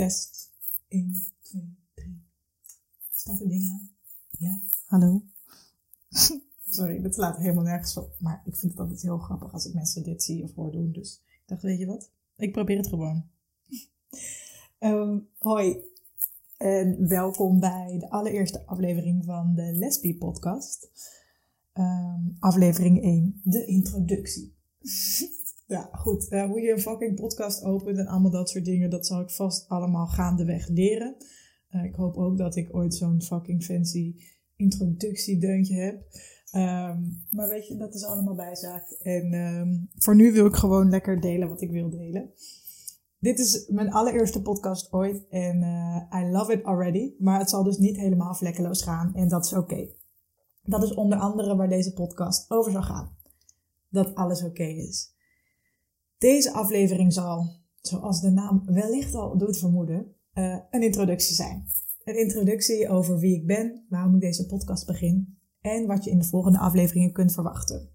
Test. 1, 2, 3. Staat het ding aan? Ja, hallo. Sorry, dat slaat helemaal nergens op. Maar ik vind het altijd heel grappig als ik mensen dit zie of hoor doen. Dus ik dacht, weet je wat? Ik probeer het gewoon. um, hoi. En welkom bij de allereerste aflevering van de Lesbie podcast. Um, aflevering 1, de introductie. Ja, goed. Uh, hoe je een fucking podcast opent en allemaal dat soort dingen, dat zal ik vast allemaal gaandeweg leren. Uh, ik hoop ook dat ik ooit zo'n fucking fancy introductiedeuntje heb. Um, maar weet je, dat is allemaal bijzaak. En um, voor nu wil ik gewoon lekker delen wat ik wil delen. Dit is mijn allereerste podcast ooit en uh, I love it already. Maar het zal dus niet helemaal vlekkeloos gaan en dat is oké. Dat is onder andere waar deze podcast over zal gaan. Dat alles oké is. Deze aflevering zal, zoals de naam wellicht al doet vermoeden, uh, een introductie zijn. Een introductie over wie ik ben, waarom ik deze podcast begin en wat je in de volgende afleveringen kunt verwachten.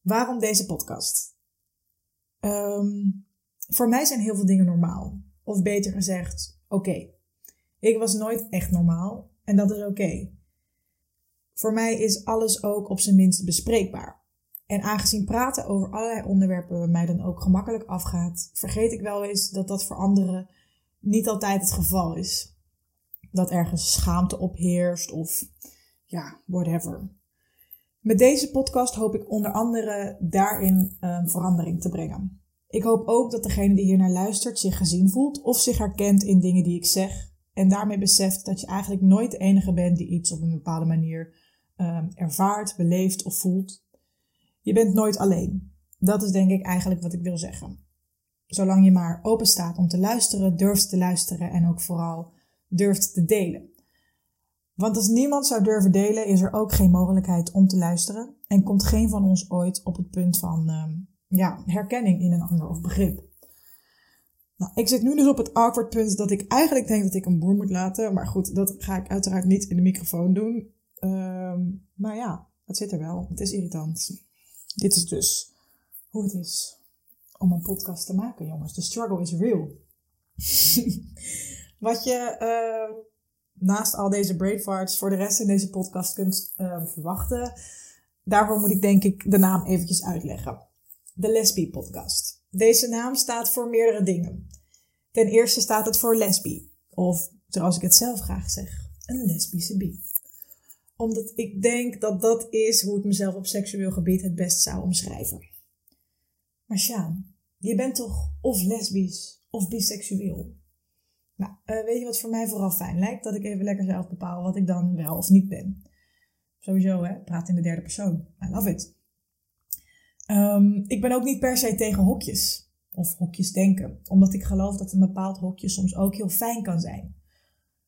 Waarom deze podcast? Um, voor mij zijn heel veel dingen normaal. Of beter gezegd, oké. Ik was nooit echt normaal en dat is oké. Voor mij is alles ook op zijn minst bespreekbaar. En aangezien praten over allerlei onderwerpen bij mij dan ook gemakkelijk afgaat, vergeet ik wel eens dat dat voor anderen niet altijd het geval is. Dat ergens schaamte opheerst of ja, whatever. Met deze podcast hoop ik onder andere daarin um, verandering te brengen. Ik hoop ook dat degene die hier naar luistert zich gezien voelt of zich herkent in dingen die ik zeg. En daarmee beseft dat je eigenlijk nooit de enige bent die iets op een bepaalde manier um, ervaart, beleeft of voelt. Je bent nooit alleen. Dat is denk ik eigenlijk wat ik wil zeggen. Zolang je maar open staat om te luisteren, durft te luisteren en ook vooral durft te delen. Want als niemand zou durven delen, is er ook geen mogelijkheid om te luisteren en komt geen van ons ooit op het punt van um, ja, herkenning in een ander of begrip. Nou, ik zit nu dus op het awkward punt dat ik eigenlijk denk dat ik een boer moet laten. Maar goed, dat ga ik uiteraard niet in de microfoon doen. Um, maar ja, het zit er wel. Het is irritant. Dit is dus hoe het is om een podcast te maken, jongens. De struggle is real. Wat je uh, naast al deze brainfarts voor de rest in deze podcast kunt uh, verwachten, daarvoor moet ik denk ik de naam eventjes uitleggen. De Lesbie podcast. Deze naam staat voor meerdere dingen. Ten eerste staat het voor lesbie, of zoals ik het zelf graag zeg, een lesbische bi omdat ik denk dat dat is hoe ik mezelf op seksueel gebied het best zou omschrijven. Maar Sjaan, je bent toch of lesbisch of biseksueel? Nou, uh, weet je wat voor mij vooral fijn lijkt? Dat ik even lekker zelf bepaal wat ik dan wel of niet ben. Sowieso, hè, praat in de derde persoon. I love it. Um, ik ben ook niet per se tegen hokjes of hokjes denken, omdat ik geloof dat een bepaald hokje soms ook heel fijn kan zijn.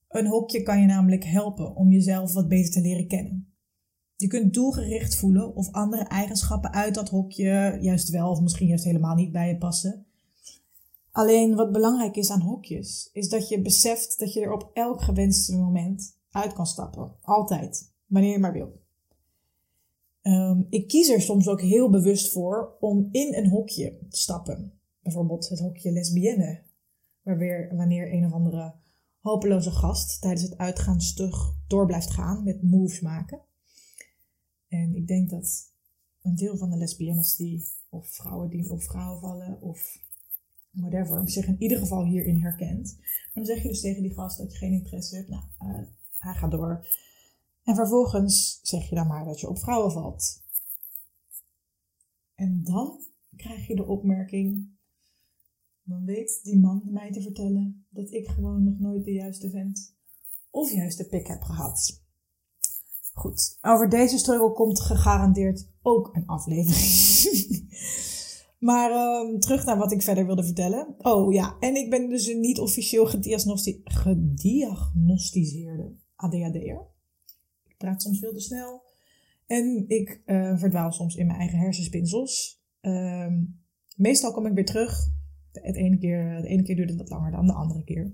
Een hokje kan je namelijk helpen om jezelf wat beter te leren kennen. Je kunt doelgericht voelen of andere eigenschappen uit dat hokje juist wel of misschien juist helemaal niet bij je passen. Alleen wat belangrijk is aan hokjes, is dat je beseft dat je er op elk gewenste moment uit kan stappen. Altijd, wanneer je maar wil. Um, ik kies er soms ook heel bewust voor om in een hokje te stappen. Bijvoorbeeld het hokje lesbienne, waar weer wanneer een of andere hopeloze gast tijdens het uitgaan stug door blijft gaan met moves maken. En ik denk dat een deel van de lesbiennes die, of vrouwen die op vrouwen vallen, of whatever, zich in ieder geval hierin herkent. Maar dan zeg je dus tegen die gast dat je geen interesse hebt. Nou, uh, hij gaat door. En vervolgens zeg je dan maar dat je op vrouwen valt. En dan krijg je de opmerking: dan weet die man mij te vertellen dat ik gewoon nog nooit de juiste vent of juiste pik heb gehad. Goed, over deze struggle komt gegarandeerd ook een aflevering. maar um, terug naar wat ik verder wilde vertellen. Oh ja, en ik ben dus een niet officieel gediagnosti gediagnosticeerde ADHD'er. Ik praat soms veel te snel. En ik uh, verdwaal soms in mijn eigen hersenspinsels. Um, meestal kom ik weer terug het ene keer, de ene keer duurt het wat langer dan de andere keer.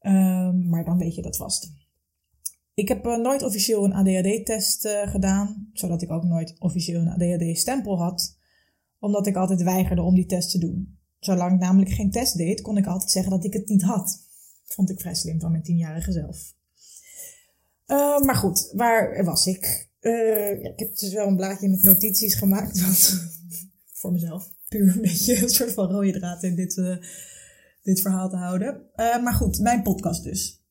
Um, maar dan weet je dat vast. Ik heb uh, nooit officieel een ADHD-test uh, gedaan, zodat ik ook nooit officieel een ADHD-stempel had, omdat ik altijd weigerde om die test te doen. Zolang ik namelijk geen test deed, kon ik altijd zeggen dat ik het niet had. Vond ik vrij slim van mijn tienjarige zelf. Uh, maar goed, waar was ik? Uh, ik heb dus wel een blaadje met notities gemaakt. Voor mezelf. Puur een beetje een soort van rode draad in dit, uh, dit verhaal te houden. maar goed, mijn podcast dus.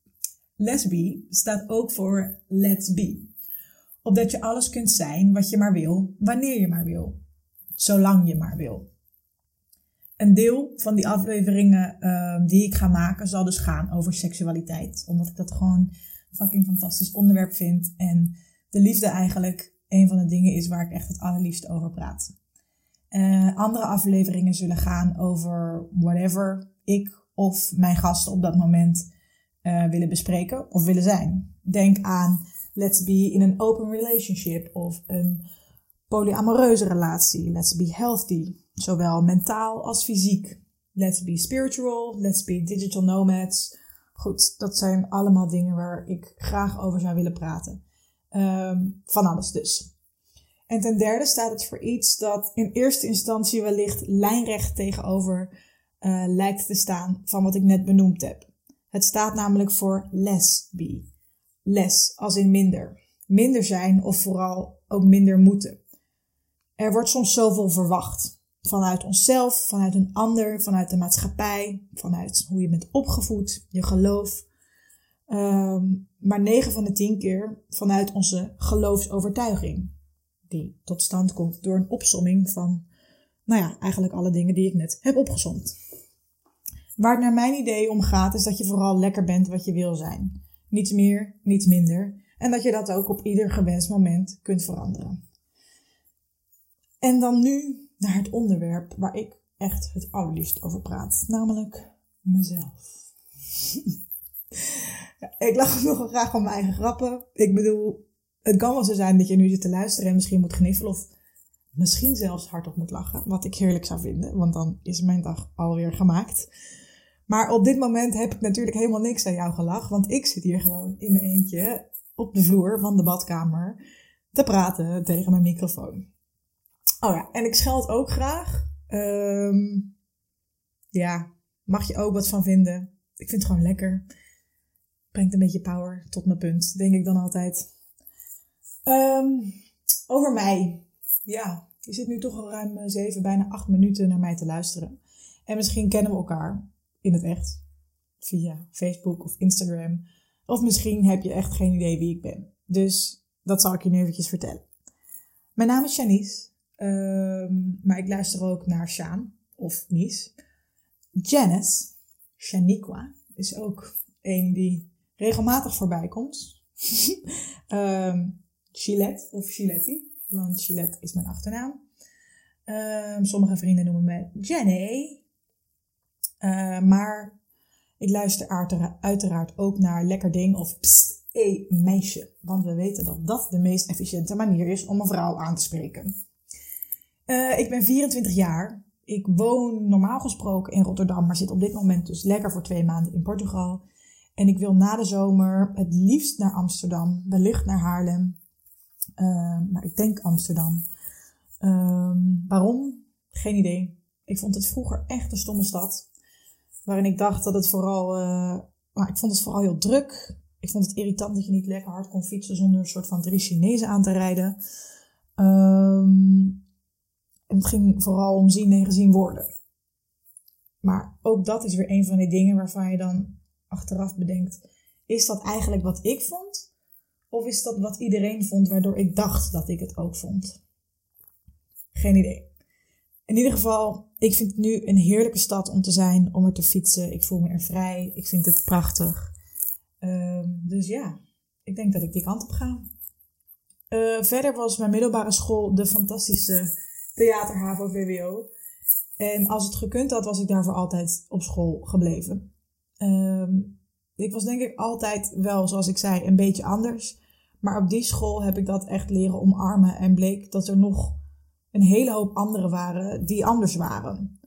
Lesbi staat ook voor Let's Be. Opdat je alles kunt zijn wat je maar wil, wanneer je maar wil. Zolang je maar wil. Een deel van die afleveringen uh, die ik ga maken zal dus gaan over seksualiteit. Omdat ik dat gewoon een fucking fantastisch onderwerp vind. En de liefde eigenlijk een van de dingen is waar ik echt het allerliefst over praat. Uh, andere afleveringen zullen gaan over whatever ik of mijn gasten op dat moment uh, willen bespreken of willen zijn. Denk aan let's be in een open relationship of een polyamoreuze relatie. Let's be healthy, zowel mentaal als fysiek. Let's be spiritual, let's be digital nomads. Goed, dat zijn allemaal dingen waar ik graag over zou willen praten. Um, van alles dus. En ten derde staat het voor iets dat in eerste instantie wellicht lijnrecht tegenover uh, lijkt te staan van wat ik net benoemd heb. Het staat namelijk voor less be. Less als in minder. Minder zijn of vooral ook minder moeten. Er wordt soms zoveel verwacht. Vanuit onszelf, vanuit een ander, vanuit de maatschappij, vanuit hoe je bent opgevoed, je geloof. Um, maar 9 van de 10 keer vanuit onze geloofsovertuiging. Die tot stand komt door een opsomming van, nou ja, eigenlijk alle dingen die ik net heb opgezomd. Waar het naar mijn idee om gaat, is dat je vooral lekker bent wat je wil zijn. Niets meer, niets minder. En dat je dat ook op ieder gewenst moment kunt veranderen. En dan nu naar het onderwerp waar ik echt het allerliefst over praat, namelijk mezelf. ik lach nog graag om mijn eigen grappen. Ik bedoel, het kan wel zo zijn dat je nu zit te luisteren en misschien moet gniffelen of misschien zelfs hardop moet lachen, wat ik heerlijk zou vinden, want dan is mijn dag alweer gemaakt. Maar op dit moment heb ik natuurlijk helemaal niks aan jou gelach, want ik zit hier gewoon in mijn eentje op de vloer van de badkamer te praten tegen mijn microfoon. Oh ja, en ik scheld ook graag. Um, ja, mag je ook wat van vinden. Ik vind het gewoon lekker. Brengt een beetje power tot mijn punt, denk ik dan altijd. Um, over mij. Ja, je zit nu toch al ruim eh, zeven, bijna acht minuten naar mij te luisteren. En misschien kennen we elkaar in het echt. Via Facebook of Instagram. Of misschien heb je echt geen idee wie ik ben. Dus dat zal ik je nu eventjes vertellen. Mijn naam is Janice. Um, maar ik luister ook naar Shaan of Nies. Janice, Shaniqua, is ook een die regelmatig voorbij komt. um, Gillette of Giletti, want Gillette is mijn achternaam. Um, sommige vrienden noemen me Jenny. Uh, maar ik luister uiteraard ook naar Lekker Ding of Psst, hé meisje. Want we weten dat dat de meest efficiënte manier is om een vrouw aan te spreken. Uh, ik ben 24 jaar. Ik woon normaal gesproken in Rotterdam, maar zit op dit moment dus lekker voor twee maanden in Portugal. En ik wil na de zomer het liefst naar Amsterdam, wellicht naar Haarlem. Uh, maar ik denk Amsterdam. Uh, waarom? Geen idee. Ik vond het vroeger echt een stomme stad. Waarin ik dacht dat het vooral. Uh, maar ik vond het vooral heel druk. Ik vond het irritant dat je niet lekker hard kon fietsen zonder een soort van drie Chinezen aan te rijden. Um, het ging vooral om zien en gezien worden. Maar ook dat is weer een van die dingen waarvan je dan achteraf bedenkt: is dat eigenlijk wat ik vond? Of is dat wat iedereen vond, waardoor ik dacht dat ik het ook vond? Geen idee. In ieder geval, ik vind het nu een heerlijke stad om te zijn, om er te fietsen. Ik voel me er vrij. Ik vind het prachtig. Um, dus ja, ik denk dat ik die kant op ga. Uh, verder was mijn middelbare school de fantastische theater, HAVO, VWO. En als het gekund had, was ik daarvoor altijd op school gebleven. Um, ik was denk ik altijd wel, zoals ik zei, een beetje anders. Maar op die school heb ik dat echt leren omarmen en bleek dat er nog een hele hoop anderen waren die anders waren.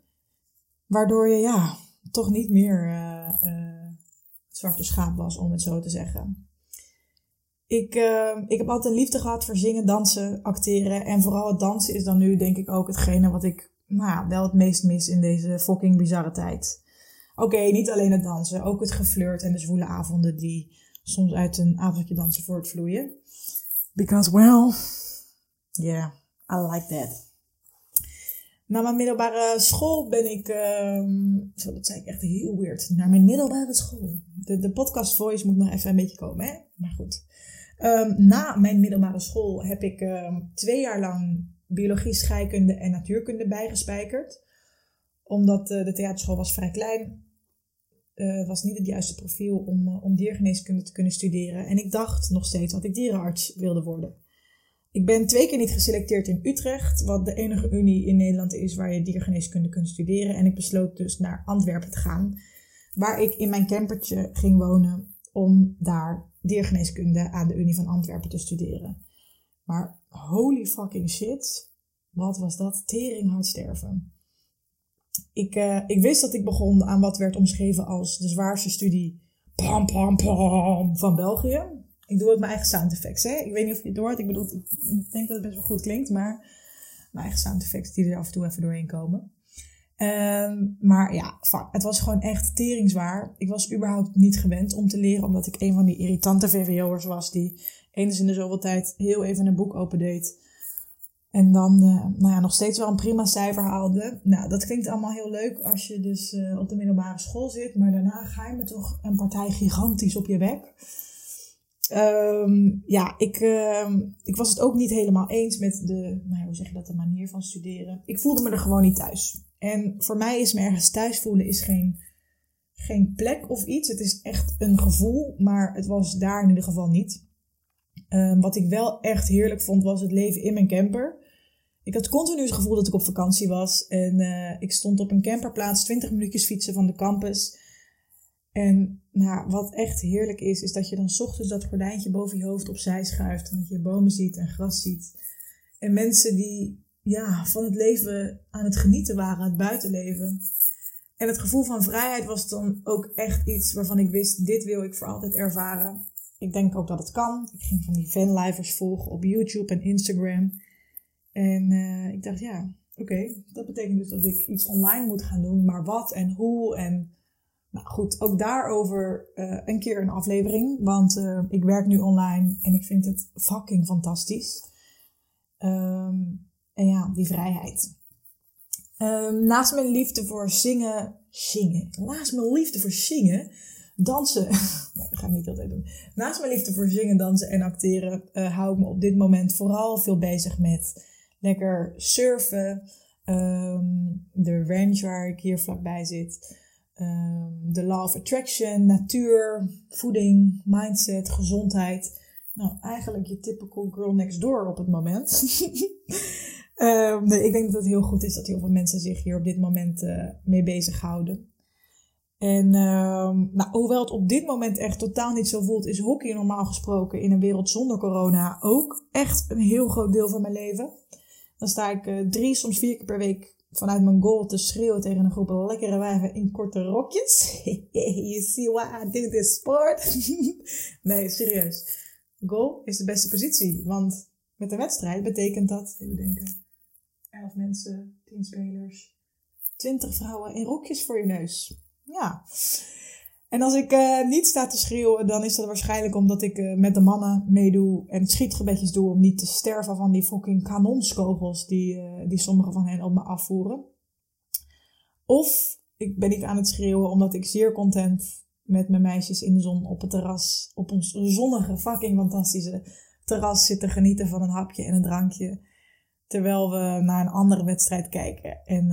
Waardoor je ja, toch niet meer uh, uh, het zwarte schaap was, om het zo te zeggen. Ik, uh, ik heb altijd liefde gehad voor zingen, dansen, acteren. En vooral het dansen is dan nu denk ik ook hetgene wat ik nou, wel het meest mis in deze fucking bizarre tijd. Oké, niet alleen het dansen, ook het geflirt en de zwoele avonden die soms uit een avondje dansen voortvloeien. Because, well, yeah, I like that. Na mijn middelbare school ben ik, um, zo dat zei ik echt heel weird, naar mijn middelbare school. De, de podcast voice moet nog even een beetje komen, hè? Maar goed. Um, na mijn middelbare school heb ik um, twee jaar lang biologie, scheikunde en natuurkunde bijgespijkerd. Omdat uh, de theaterschool was vrij klein. Uh, was niet het juiste profiel om, uh, om diergeneeskunde te kunnen studeren. En ik dacht nog steeds dat ik dierenarts wilde worden. Ik ben twee keer niet geselecteerd in Utrecht, wat de enige unie in Nederland is waar je diergeneeskunde kunt studeren. En ik besloot dus naar Antwerpen te gaan, waar ik in mijn campertje ging wonen om daar diergeneeskunde aan de Unie van Antwerpen te studeren. Maar holy fucking shit, wat was dat? Tering sterven. Ik, uh, ik wist dat ik begon aan wat werd omschreven als de zwaarste studie pam, pam, pam, van België. Ik doe ook mijn eigen sound effects. Hè? Ik weet niet of je het hoort. Ik bedoel, ik denk dat het best wel goed klinkt, maar mijn eigen sound effects die er af en toe even doorheen komen. Um, maar ja, fuck, het was gewoon echt teringzwaar. Ik was überhaupt niet gewend om te leren, omdat ik een van die irritante VWO'ers was die eens in de zoveel tijd heel even een boek opendeed. En dan uh, nou ja, nog steeds wel een prima cijfer haalde. Nou, dat klinkt allemaal heel leuk als je dus uh, op de middelbare school zit. Maar daarna ga je me toch een partij gigantisch op je bek. Um, ja, ik, uh, ik was het ook niet helemaal eens met de, nou hoe zeg je dat, de manier van studeren. Ik voelde me er gewoon niet thuis. En voor mij is me ergens thuis voelen is geen, geen plek of iets. Het is echt een gevoel, maar het was daar in ieder geval niet. Um, wat ik wel echt heerlijk vond, was het leven in mijn camper. Ik had continu het gevoel dat ik op vakantie was. En uh, ik stond op een camperplaats, 20 minuutjes fietsen van de campus. En nou, wat echt heerlijk is, is dat je dan ochtends dat gordijntje boven je hoofd opzij schuift. En dat je bomen ziet en gras ziet. En mensen die ja, van het leven aan het genieten waren, het buitenleven. En het gevoel van vrijheid was dan ook echt iets waarvan ik wist, dit wil ik voor altijd ervaren. Ik denk ook dat het kan. Ik ging van die fanlivers volgen op YouTube en Instagram. En uh, ik dacht, ja, oké, dat betekent dus dat ik iets online moet gaan doen. Maar wat en hoe en... Nou goed, ook daarover uh, een keer een aflevering. Want uh, ik werk nu online en ik vind het fucking fantastisch. Um, en ja, die vrijheid. Um, naast mijn liefde voor zingen, zingen. Naast mijn liefde voor zingen, dansen. nee, dat ga ik niet altijd doen. Naast mijn liefde voor zingen, dansen en acteren uh, hou ik me op dit moment vooral veel bezig met lekker surfen. Um, de range waar ik hier vlakbij zit. Um, de law of attraction, natuur, voeding, mindset, gezondheid. Nou, eigenlijk je typical girl next door op het moment. Um, nee, ik denk dat het heel goed is dat heel veel mensen zich hier op dit moment uh, mee bezighouden. En um, nou, hoewel het op dit moment echt totaal niet zo voelt, is hockey normaal gesproken in een wereld zonder corona ook echt een heel groot deel van mijn leven. Dan sta ik uh, drie, soms vier keer per week vanuit mijn goal te schreeuwen tegen een groep lekkere wijven in korte rokjes. you see why I do this sport? nee, serieus. Goal is de beste positie, want met een wedstrijd betekent dat, even denken, 11 mensen, 10 spelers, 20 vrouwen in rokjes voor je neus. Ja. En als ik uh, niet sta te schreeuwen, dan is dat waarschijnlijk omdat ik uh, met de mannen meedoe en schietgebedjes doe om niet te sterven van die fucking kanonskogels die, uh, die sommige van hen op me afvoeren. Of ik ben niet aan het schreeuwen omdat ik zeer content met mijn meisjes in de zon op het terras, op ons zonnige, fucking fantastische terras zitten genieten van een hapje en een drankje. Terwijl we naar een andere wedstrijd kijken. En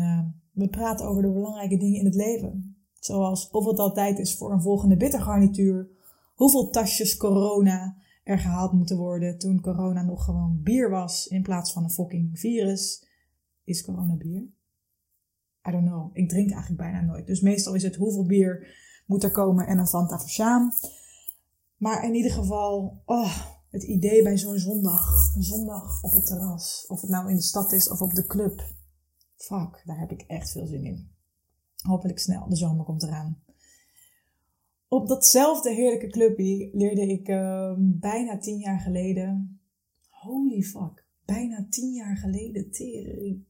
we praten over de belangrijke dingen in het leven. Zoals of het altijd is voor een volgende bittergarnituur. Hoeveel tasjes corona er gehaald moeten worden toen corona nog gewoon bier was in plaats van een fucking virus. Is corona bier? I don't know. Ik drink eigenlijk bijna nooit. Dus meestal is het hoeveel bier moet er komen en een Fanta. Maar in ieder geval, oh, het idee bij zo'n zondag, een zondag op het terras, of het nou in de stad is of op de club. Fuck, daar heb ik echt veel zin in. Hopelijk snel, de zomer komt eraan. Op datzelfde heerlijke clubje leerde ik uh, bijna tien jaar geleden. Holy fuck, bijna tien jaar geleden, tering.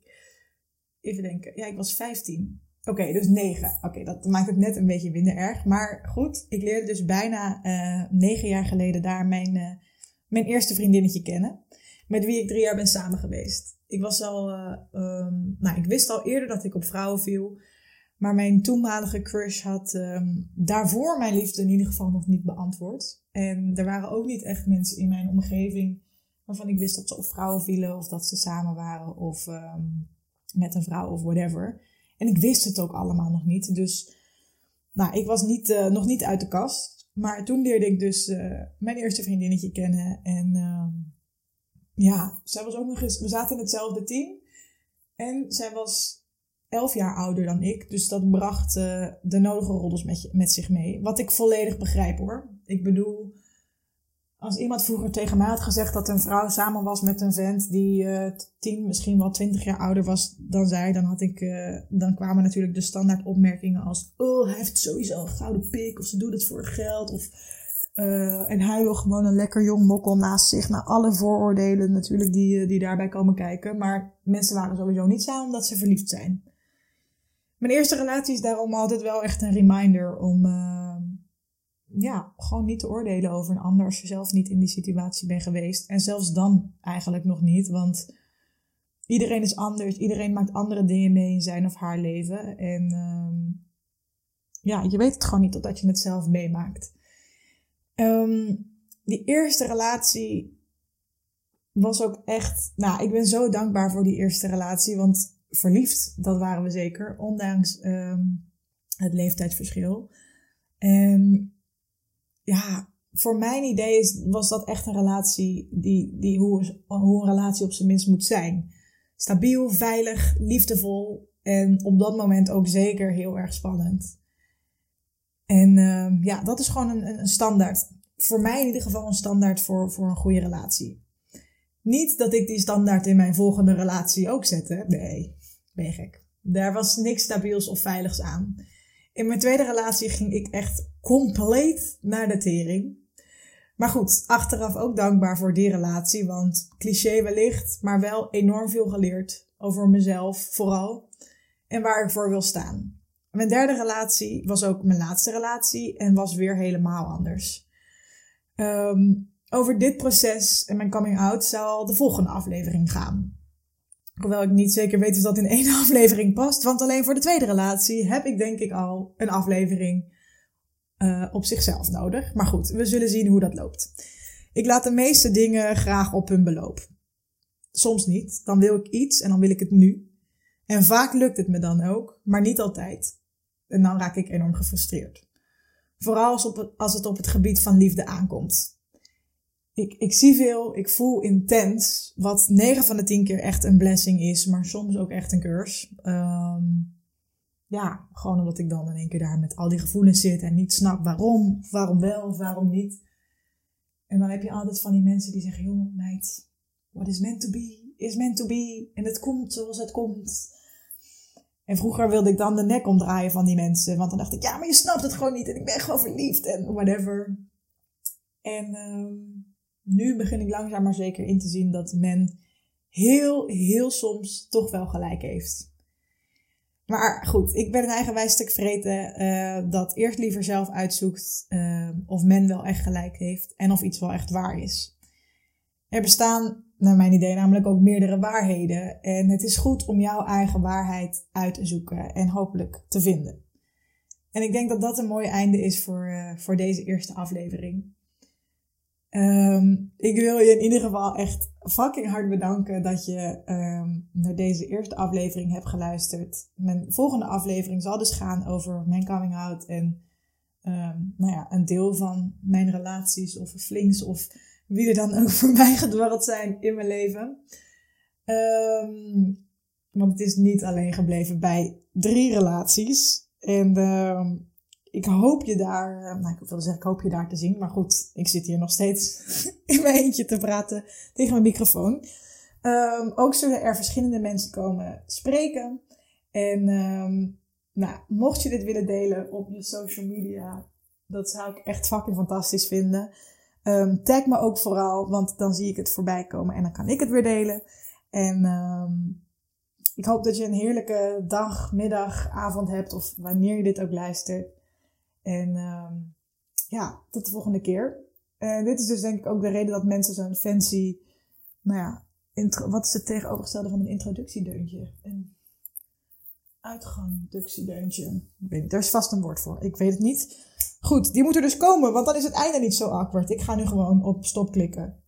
even denken. Ja, ik was 15. Oké, dus 9. Oké, dat maakt het net een beetje minder erg. Maar goed, ik leerde dus bijna uh, 9 jaar geleden daar mijn, uh, mijn eerste vriendinnetje kennen. Met wie ik drie jaar ben samen geweest. Ik was al, uh, um, nou, ik wist al eerder dat ik op vrouwen viel. Maar mijn toenmalige crush had um, daarvoor mijn liefde in ieder geval nog niet beantwoord. En er waren ook niet echt mensen in mijn omgeving waarvan ik wist dat ze op vrouwen vielen of dat ze samen waren of um, met een vrouw of whatever. En ik wist het ook allemaal nog niet. Dus nou, ik was niet, uh, nog niet uit de kast. Maar toen leerde ik dus uh, mijn eerste vriendinnetje kennen. En uh, ja, zij was ook nog eens. We zaten in hetzelfde team. En zij was elf jaar ouder dan ik. Dus dat bracht uh, de nodige roddels met, met zich mee. Wat ik volledig begrijp hoor. Ik bedoel, als iemand vroeger tegen mij had gezegd dat een vrouw samen was met een vent die uh, tien, misschien wel twintig jaar ouder was dan zij, dan had ik, uh, dan kwamen natuurlijk de standaard opmerkingen als, oh, hij heeft sowieso een gouden pik, of ze doet het voor geld, of en hij wil gewoon een lekker jong mokkel naast zich. Nou, alle vooroordelen natuurlijk die, die daarbij komen kijken. Maar mensen waren sowieso niet samen omdat ze verliefd zijn. Mijn eerste relatie is daarom altijd wel echt een reminder om ja, gewoon niet te oordelen over een ander als je zelf niet in die situatie bent geweest. En zelfs dan eigenlijk nog niet, want iedereen is anders. Iedereen maakt andere dingen mee in zijn of haar leven. En um, ja, je weet het gewoon niet totdat je het zelf meemaakt. Um, die eerste relatie was ook echt. Nou, ik ben zo dankbaar voor die eerste relatie, want verliefd, dat waren we zeker, ondanks um, het leeftijdsverschil. En ja, voor mijn idee is, was dat echt een relatie die, die hoe, hoe een relatie op zijn minst moet zijn. Stabiel, veilig, liefdevol en op dat moment ook zeker heel erg spannend. En uh, ja, dat is gewoon een, een standaard. Voor mij in ieder geval een standaard voor, voor een goede relatie. Niet dat ik die standaard in mijn volgende relatie ook zette. Nee, Daar was niks stabiels of veiligs aan. In mijn tweede relatie ging ik echt compleet naar de tering. Maar goed, achteraf ook dankbaar voor die relatie, want cliché wellicht, maar wel enorm veel geleerd over mezelf vooral en waar ik voor wil staan. Mijn derde relatie was ook mijn laatste relatie en was weer helemaal anders. Um, over dit proces en mijn coming out zal de volgende aflevering gaan. Hoewel ik niet zeker weet of dat in één aflevering past. Want alleen voor de tweede relatie heb ik denk ik al een aflevering uh, op zichzelf nodig. Maar goed, we zullen zien hoe dat loopt. Ik laat de meeste dingen graag op hun beloop. Soms niet. Dan wil ik iets en dan wil ik het nu. En vaak lukt het me dan ook, maar niet altijd. En dan raak ik enorm gefrustreerd. Vooral als, op als het op het gebied van liefde aankomt ik, ik zie veel, ik voel intens, wat 9 van de 10 keer echt een blessing is, maar soms ook echt een curse. Um, ja, gewoon omdat ik dan in één keer daar met al die gevoelens zit en niet snap waarom, waarom wel, of waarom niet. En dan heb je altijd van die mensen die zeggen, joh meid, what is meant to be, is meant to be. En het komt zoals het komt. En vroeger wilde ik dan de nek omdraaien van die mensen, want dan dacht ik, ja, maar je snapt het gewoon niet en ik ben gewoon verliefd en whatever. En um, nu begin ik langzaam maar zeker in te zien dat men heel, heel soms toch wel gelijk heeft. Maar goed, ik ben een eigenwijs stuk vreten uh, dat eerst liever zelf uitzoekt uh, of men wel echt gelijk heeft en of iets wel echt waar is. Er bestaan, naar mijn idee, namelijk ook meerdere waarheden. En het is goed om jouw eigen waarheid uit te zoeken en hopelijk te vinden. En ik denk dat dat een mooi einde is voor, uh, voor deze eerste aflevering. Um, ik wil je in ieder geval echt fucking hard bedanken dat je um, naar deze eerste aflevering hebt geluisterd. Mijn volgende aflevering zal dus gaan over mijn coming out en um, nou ja, een deel van mijn relaties of flings of wie er dan ook voor mij gedwarreld zijn in mijn leven. want het is niet alleen gebleven bij drie relaties. En ik hoop je daar, eh, nou ik wilde zeggen, ik hoop je daar te zien. Maar goed, ik zit hier nog steeds in mijn eentje te praten tegen mijn microfoon. Um, ook zullen er verschillende mensen komen spreken. En um, nou, mocht je dit willen delen op je social media, dat zou ik echt fucking fantastisch vinden. Um, tag me ook vooral, want dan zie ik het voorbij komen en dan kan ik het weer delen. En ik hoop dat je een heerlijke dag, middag, avond hebt of wanneer je dit ook luistert. En ehm, ja, tot de volgende keer. En dit is dus denk ik ook de reden dat mensen zo'n fancy, nou ja, wat is het tegenovergestelde van een introductiedeuntje? Een uitgangductiedeuntje. Er is vast een woord voor. Ik weet het niet. Goed, die moet er dus komen, want dan is het einde niet zo awkward. Ik ga nu gewoon op stop klikken.